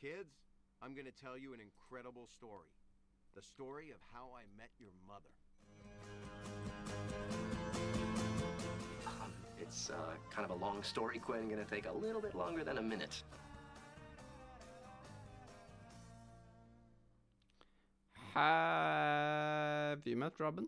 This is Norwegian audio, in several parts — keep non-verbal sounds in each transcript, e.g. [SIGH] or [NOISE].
Kids, I'm gonna tell you an incredible story. The story of how I met your mother. Um, it's uh, kind of a long story, Quinn. Gonna take a little bit longer than a minute. Have you met Robin?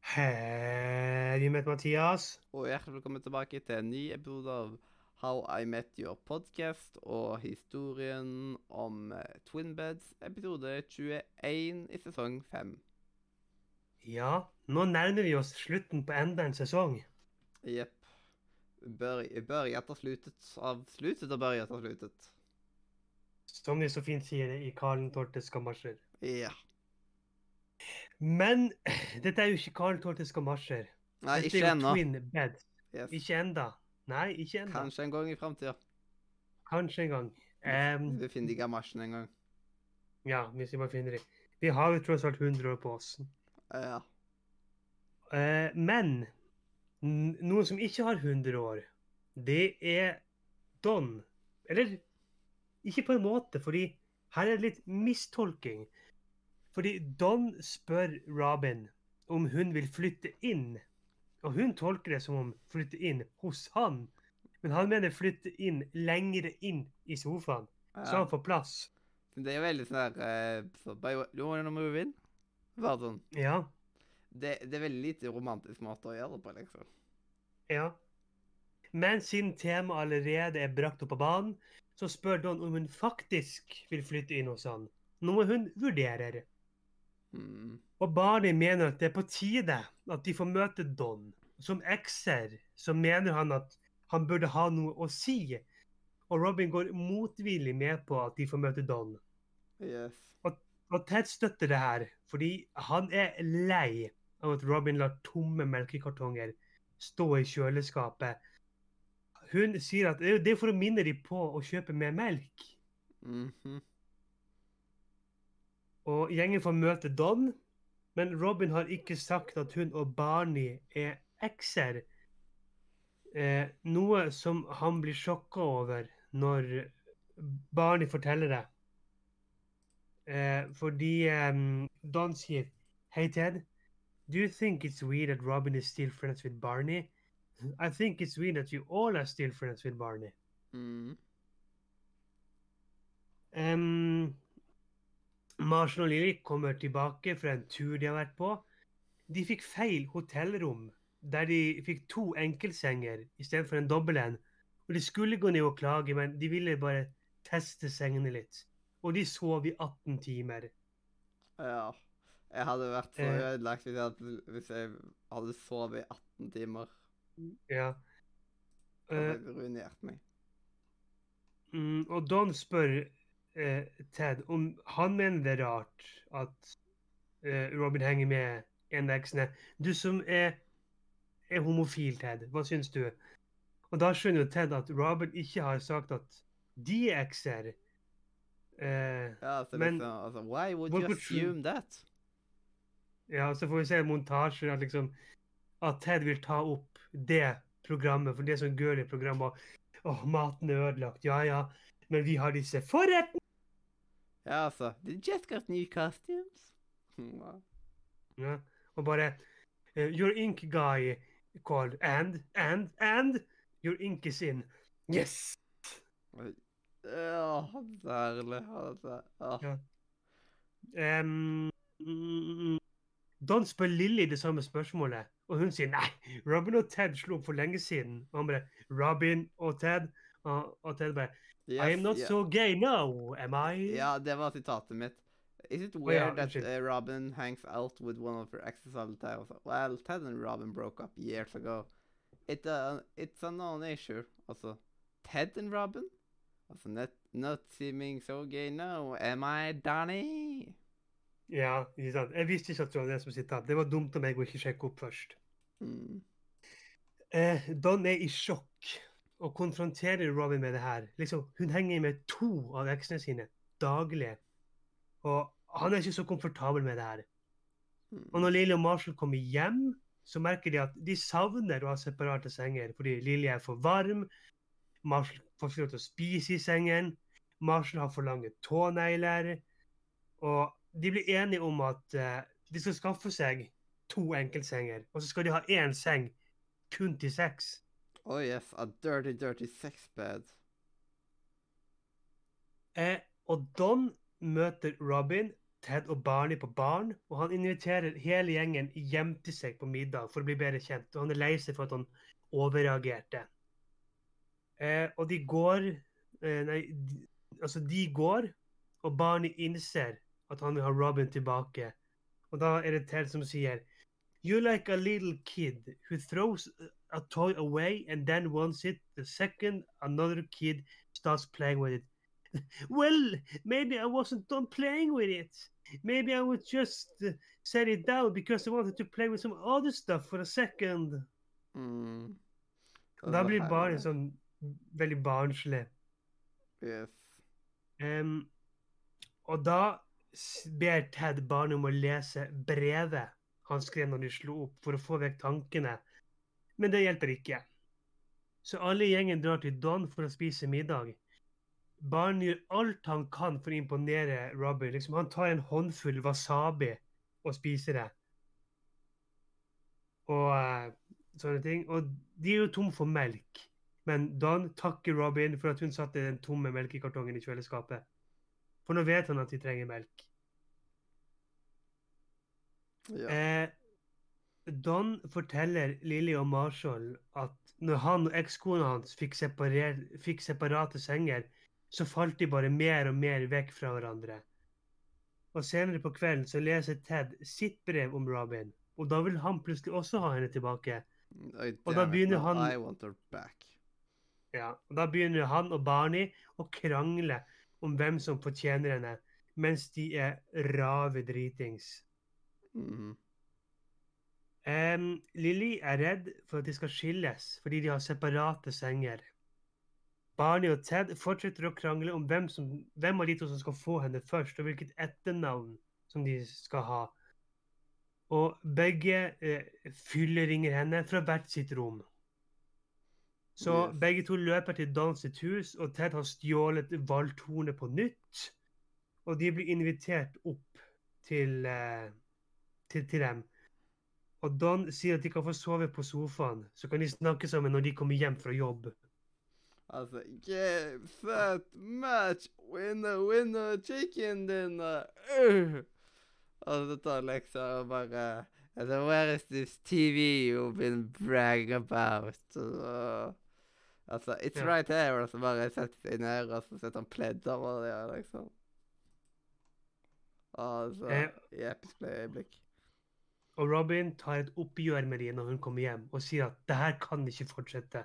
Have you met Mathias? Og hjertelig velkommen tilbake til en ny episode av How I Met Your Podcast og historien om eh, Twin Beds, episode 21 i sesong 5. Ja, nå nærmer vi oss slutten på enda en sesong. Jepp. Bør, børjet har slutet av slutet og børjet har slutet. Som de så fint sier det i Karl Tortes gamasjer. Ja. Men [CLEARS THROAT] dette er jo ikke Karl Tortes gamasjer. Nei, Dette ikke ennå. Twin Beds. Yes. Ikke enda. Nei, ikke enda. Kanskje en gang i framtida. Kanskje en gang. Um, Vi finner de gamasjene en gang. ja, hvis vi bare finner det. Vi har jo tross alt 100 år på oss. Ja. Uh, men noen som ikke har 100 år, det er Don. Eller ikke på en måte, fordi her er det litt mistolking. Fordi Don spør Robin om hun vil flytte inn. Og hun tolker det som om flytte inn hos han. Men han mener flytte inn lengre inn i sofaen, så han får plass. Det er jo veldig sånn der eh, så, "But You wanna move in? Bare sånn. Ja, Det, det er veldig lite romantisk måte å gjøre det på, liksom. Ja. Men siden temaet allerede er brakt opp på banen, så spør Don om hun faktisk vil flytte inn hos han. Noe hun vurderer. Mm. Og Barney mener at det er på tide at de får møte Don. Som ekser så mener han at han burde ha noe å si. Og Robin går motvillig med på at de får møte Don. Yes. Og Ted støtter det her, fordi han er lei av at Robin lar tomme melkekartonger stå i kjøleskapet. Hun sier at det er for å minne dem på å kjøpe mer melk. Mhm. Og gjengen får møte Don, men Robin har ikke sagt at hun og Barney er ekser. Eh, noe som han blir sjokka over når Barney forteller det. Eh, fordi eh, Don sier Hey Ted, do you think it's weird that Robin is still friends with Barney? I think it's weird that you all are still friends with Barney. Mm. Um, Marshall og Lily kommer tilbake fra en tur de har vært på. De fikk feil hotellrom, der de fikk to enkeltsenger istedenfor en dobbel en. Og De skulle gå ned og klage, men de ville bare teste sengene litt. Og de sov i 18 timer. Ja. Jeg hadde vært så Eh. ødelagt hvis jeg hvis jeg hadde sovet i 18 timer. Ja. Det Eh, hadde ruinert meg. Mm, og Don spør eh, Ted om han mener det er rart at eh, Robin henger med en av eksene. Du som er, er homofil, Ted, hva syns du? Og da skjønner jo Ted at Robin ikke har sagt at de er ekser. Eh, Ja, så men- liksom, altså, Why would you assume that? ja, så får vi se montasjer at liksom at Ted vil ta opp det programmet, for det er sånn gøy program. Og Åh, maten er ødelagt. Ja, ja. Men vi har disse forrettene. Ja, altså Did you just got new costumes? Wow. Ja, og bare uh, Your ink guy called and, and, and Your ink is in. Yes! Ja, herlig. Altså. Ja. Mm, Don spør Lilly det samme spørsmålet, og hun sier nei. Robin og Ted slo opp for lenge siden. Og han bare Robin og Ted. Og, og Ted bare I am not yeah. so gay now, am I? Ja, det var sitatet mitt. Is it ja, weird that uh, Robin hangs out with one of her exes all the time? Well, Ted and Robin broke up years ago. It, uh, it's a known issue. Also, Ted and Robin? Also, not, not seeming so gay now, am I, Donnie? Ja, ikke sant. Jeg visste ikke at det var det som sitat. Det var dumt av meg å ikke sjekke opp først. Mm. Eh, Don er i sjokk og konfronterer Robin med det her. Liksom, hun henger med to av eksene sine daglig. Og han er ikke så komfortabel med det her. Mm. Og når Lily og Marshall kommer hjem, så merker de at de savner å ha separate senger, fordi Lily er for varm. Marshall får ikke lov til å spise i sengen. Marshall har for lange tånegler. Og de blir enige om at uh, de skal skaffe seg to enkeltsenger. Og så skal de ha én seng kun til sex. Oh yes, a dirty, dirty sex bed. Eh, og Don møter Robin, Ted og Barney på baren, og han inviterer hele gjengen hjem til seg på middag for å bli bedre kjent. Og han er lei seg for at han overreagerte. Eh, og de går eh, Nei, de, altså, de går, og Barney innser at han vil ha Robin tilbake. Og da er det Ted som sier You're like a little kid who throws a toy away and then wants it the second another kid starts playing with it. [LAUGHS] well, maybe I wasn't done playing with it. Maybe I would just uh, set it down because I wanted to play with some other stuff for a second. Mm. Da blir her- sånn veldig barnslig. Yes. Em, og da ber Ted Barney om å lese brevet han skrev når de slo opp, for å få vekk tankene. Men det hjelper ikke. Så alle i gjengen drar til Don for å spise middag. Barn gjør alt han kan for å imponere Robin. Liksom, han tar en håndfull wasabi og spiser det. Og uh, sånne ting. Og de er jo tom for melk. Men Don takker Robin for at hun satte den tomme melkekartongen i kjøleskapet. For nå vet han at de trenger melk. Ja. Eh, Don forteller Lily og Marshall at når han og ekskona hans fikk, fikk separate senger, så falt de bare mer og mer vekk fra hverandre. Og senere på kvelden så leser Ted sitt brev om Robin, og da vil han plutselig også ha henne tilbake. Og da begynner han- I want her back. Ja, og Da begynner han og Barney å krangle om hvem som fortjener henne, mens de er rave dritings. Mhm. Um, Lily er redd for at de skal skilles fordi de har separate senger. Barney og Ted fortsetter å krangle om hvem, som, hvem av de to som skal få henne først, og hvilket etternavn som de skal ha. Og begge eh, fylleringer henne fra hvert sitt rom. Så Yes. begge to løper til Don sitt hus, og Ted har stjålet valthornet på nytt. Og de blir invitert opp til, eh, til, til dem. Og Don sier at de kan få sove på sofaen, så kan de snakke sammen når de kommer hjem fra jobb. Altså Game, set, match, winner, winner, chicken dinner. Uh. Altså, det tar liksom bare altså, Where is this TV you've been bragging about? Uh, altså, it's yeah. right there. Og så bare setter seg ned, og så setter han pledd over det, liksom. Altså, Jepp, i episk øyeblikk. Og Robin tar et oppgjør med dem når hun kommer hjem, og sier at det her kan ikke fortsette.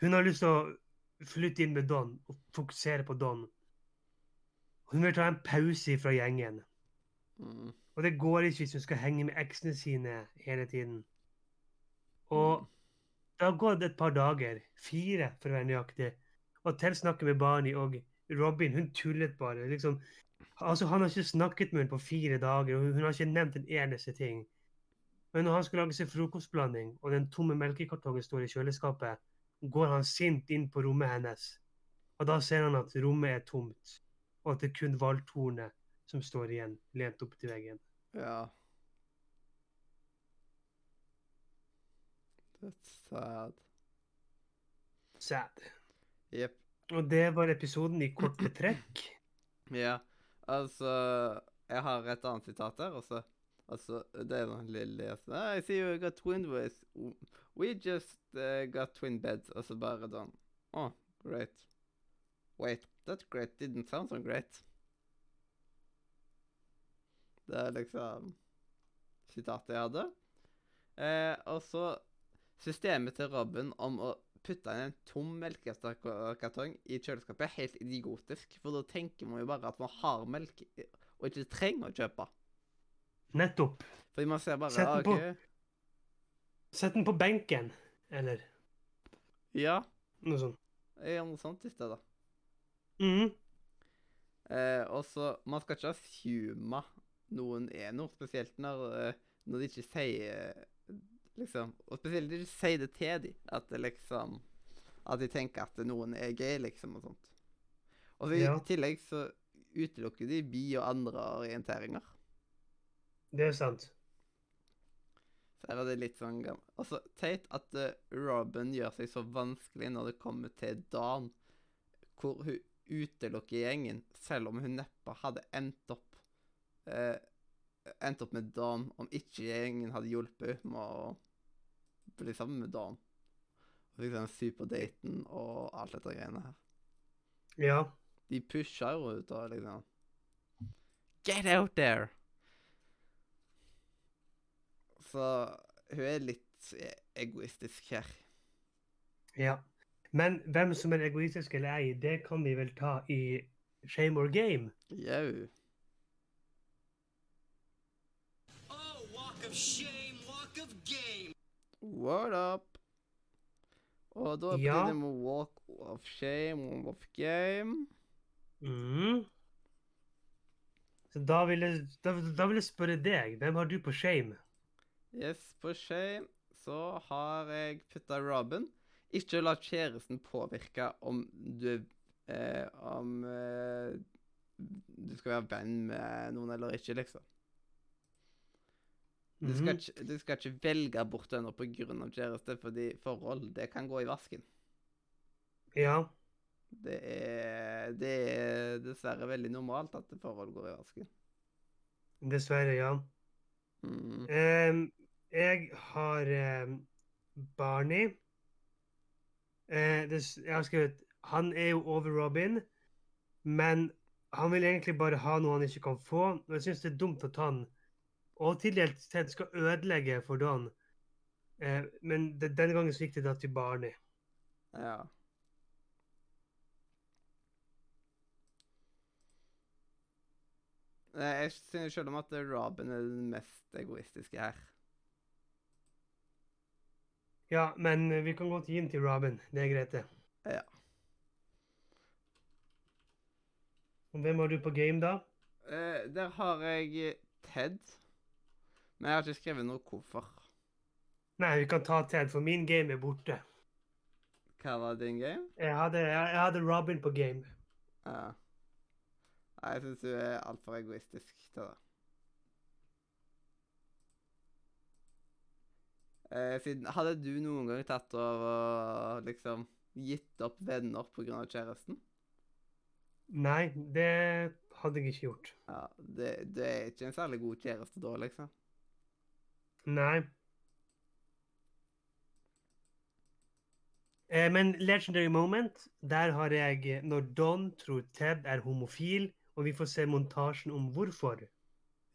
Hun har lyst til å flytte inn med Don og fokusere på Don. Hun vil ta en pause fra gjengen. Mm. Og det går ikke hvis hun skal henge med eksene sine hele tiden. Og Mm. det har gått et par dager, fire for å være nøyaktig, og Ted snakker med Barney, og Robin hun tullet bare. liksom. Altså, Han har ikke snakket med henne på fire dager, og hun har ikke nevnt en eneste ting. Men når han skal lage seg frokostblanding, og den tomme melkekartongen står i kjøleskapet, går han sint inn på rommet hennes. Og da ser han at rommet er tomt, og at det er kun valthornet som står igjen, lent opp til veggen. Ja. That's sad. Sad. Jepp. Og det var episoden i korte trekk. [CLEARS THROAT] Ja, altså Jeg har et annet sitat der, og så Altså, det er noen lille altså, I see you got twin boys. We just uh, got twin beds. Og så bare sånn Oh, great. Wait, that great didn't sound so great. Det er liksom sitatet jeg hadde. Eh, og så systemet til Robin om å putte inn en tom melkekartong i kjøleskapet er helt idiotisk. For da tenker man jo bare at man har melk og ikke trenger å kjøpe. Nettopp. Fordi man ser bare Sett den ah, på. ok, Sett den på benken, eller Ja, noe sånt. jeg gjør noe sånt i stedet. Mhm. Eh, og så Man skal ikke assume noen er noe, spesielt når, eh, når de ikke sier Liksom Og spesielt når de ikke sier det til dem. At det liksom At de tenker at noen er gay, liksom, og sånt. Og så i tillegg så utelukker de bi- og andre orienteringer. Det er sant. Så her er det litt sånn gammel. Altså, teit at eh, Robin gjør seg så vanskelig når det kommer til Dan, hvor hun utelukker gjengen, selv om hun neppe hadde endt opp eh, endt opp med Dan om ikke gjengen hadde hjulpet henne med å bli sammen med Dan. Og den superdaten og alt dette greiene her. Ja. De pusher jo ut og liksom Get out there! Så hun er litt e- egoistisk her. Ja. Men hvem som er egoistisk eller ei, det kan vi vel ta i Shame or Game. Jau. Oh, walk of shame, walk of game. What up? Og da blir det Ja. det med Walk of Shame, Walk of Game. Mm. Så da vil, jeg, da, da vil jeg spørre deg, hvem har du på Shame? Yes, på Shame så har jeg putta Robin. Ikke la kjæresten påvirke om du eh, Om eh, du skal være venn med noen eller ikke, liksom. Du skal, Mhm. ikke, du skal ikke velge bort henne pga. kjæreste, fordi forhold, det kan gå i vasken. Ja. Det er, det er dessverre veldig normalt at forhold går i vasken. Dessverre, ja. Mm. Em, jeg har eh, Barney. Eh, det, jeg har skrevet Han er jo over Robin, men han vil egentlig bare ha noe han ikke kan få. Og jeg syns det er dumt at han og tidligere sett skal ødelegge for Don. Eh, men det, denne gangen så gikk det da til Barney. Ja. Nei, Jeg synes selv om at Robin er den mest egoistiske her. Ja, men eh, vi kan godt gi den til Robin. Det er greit, det. Ja. Og Hvem har du på game, da? Eh, der har jeg Ted. Men jeg har ikke skrevet noe hvorfor. Nei, vi kan ta Ted, for min game er borte. Hva var din game? Jeg hadde, jeg, jeg hadde Robin på game. Ja. Nei, jeg syns du er altfor egoistisk til det. Eh, siden, hadde du noen gang tatt og og liksom gitt opp venner pga. kjæresten? Nei, det hadde jeg ikke gjort. Ja, det, det er ikke en særlig god kjæreste da, liksom. Nei. Eh, men Legendary Moment, der har jeg når Don tror Ted er homofil, og vi får se montasjen om hvorfor.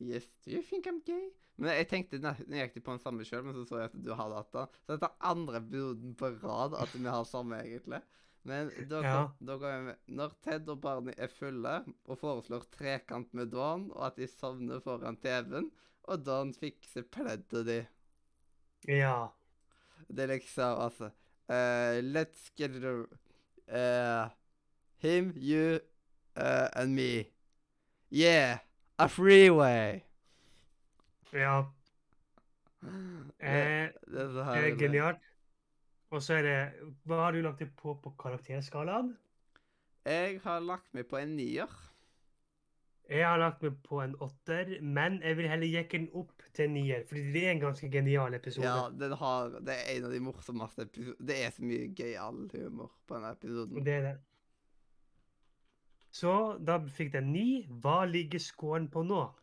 Yes, do you think I'm gay? Men jeg tenkte nø- nøyaktig på den samme sjøl, men så så jeg at du hadde hatt den. Så dette er andre buden på rad at vi har samme, egentlig. Men da, Ja. da går vi Når Ted og Barney er fulle og foreslår trekant med Dawn, og at de sovner foran TV-en, og Dawn fikser pleddet de. Ja. Det er liksom altså uh, Let's get it uh, Him, you, uh, and me. Yeah! A freeway! Ja. Eh, det er det er genialt. Og så er det Hva har du lagt deg på på karakterskalaen? Jeg har lagt meg på en nier. Jeg har lagt meg på en åtter, men jeg vil heller jekke den opp til en nier, fordi det er en ganske genial episode. Ja, den har, det er en av de morsomste episodene. Det er så mye gøyal humor på denne episoden. Det er det. Så da fikk den ni. Hva ligger scoren på nå?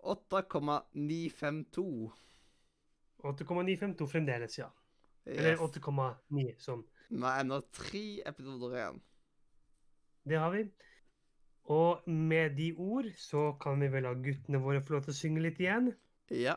8,952. 8,952 fremdeles, ja. Eller Yes. 8,9 sånn. Vi har ennå tre episoder igjen. Det har vi. Og med de ord så kan vi vel la guttene våre få lov til å synge litt igjen. Ja.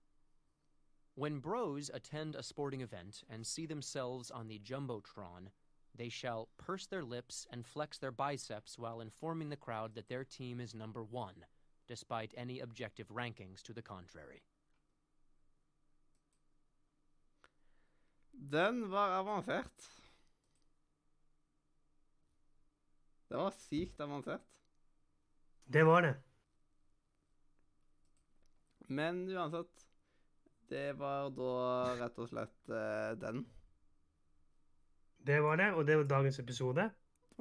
When bros attend a sporting event and see themselves on the Jumbotron, they shall purse their lips and flex their biceps while informing the crowd that their team is number one, despite any objective rankings to the contrary. Den var avansert. Det var sykt avansert. Det var det. Men uansett, det var da rett og slett uh, den. Det var det, og det var dagens episode.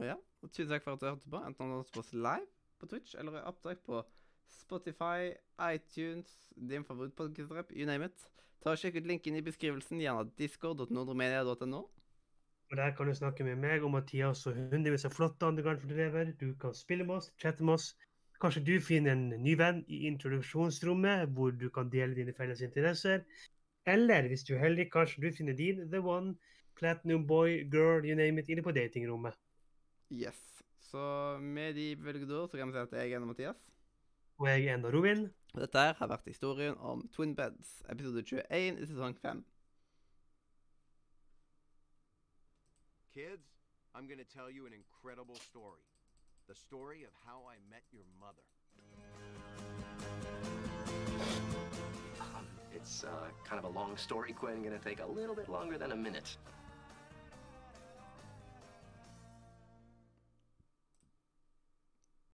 Ja, og tusen takk for at du hørte på. Enten du hørte på oss live på Twitch eller i opptak på Spotify, iTunes, din favorittpodkast-rapp, you name it. Ta og Sjekk ut linken i beskrivelsen, gjerne discord.nordremedia.no. Og Der kan du snakke med meg og Mathias og hundrevis av flotte underground-elever. Du kan spille med oss, chatte med oss. Kanskje du finner en ny venn i introduksjonsrommet, hvor du kan dele dine felles interesser. Eller hvis du er heldig, kanskje du finner din The One, Platinum Boy, Girl, you name it, inne på datingrommet. Yes. Så med de velgede ord så kan vi si at jeg er Mathias. Og jeg er Enda Robin. Og Dette her har vært historien om Twin Beds, episode 21 i sesong 5. Kids, I'm gonna tell you an incredible story. The story of how I met your mother. Um, it's uh, kind of a long story, Quinn. Gonna take a little bit longer than a minute.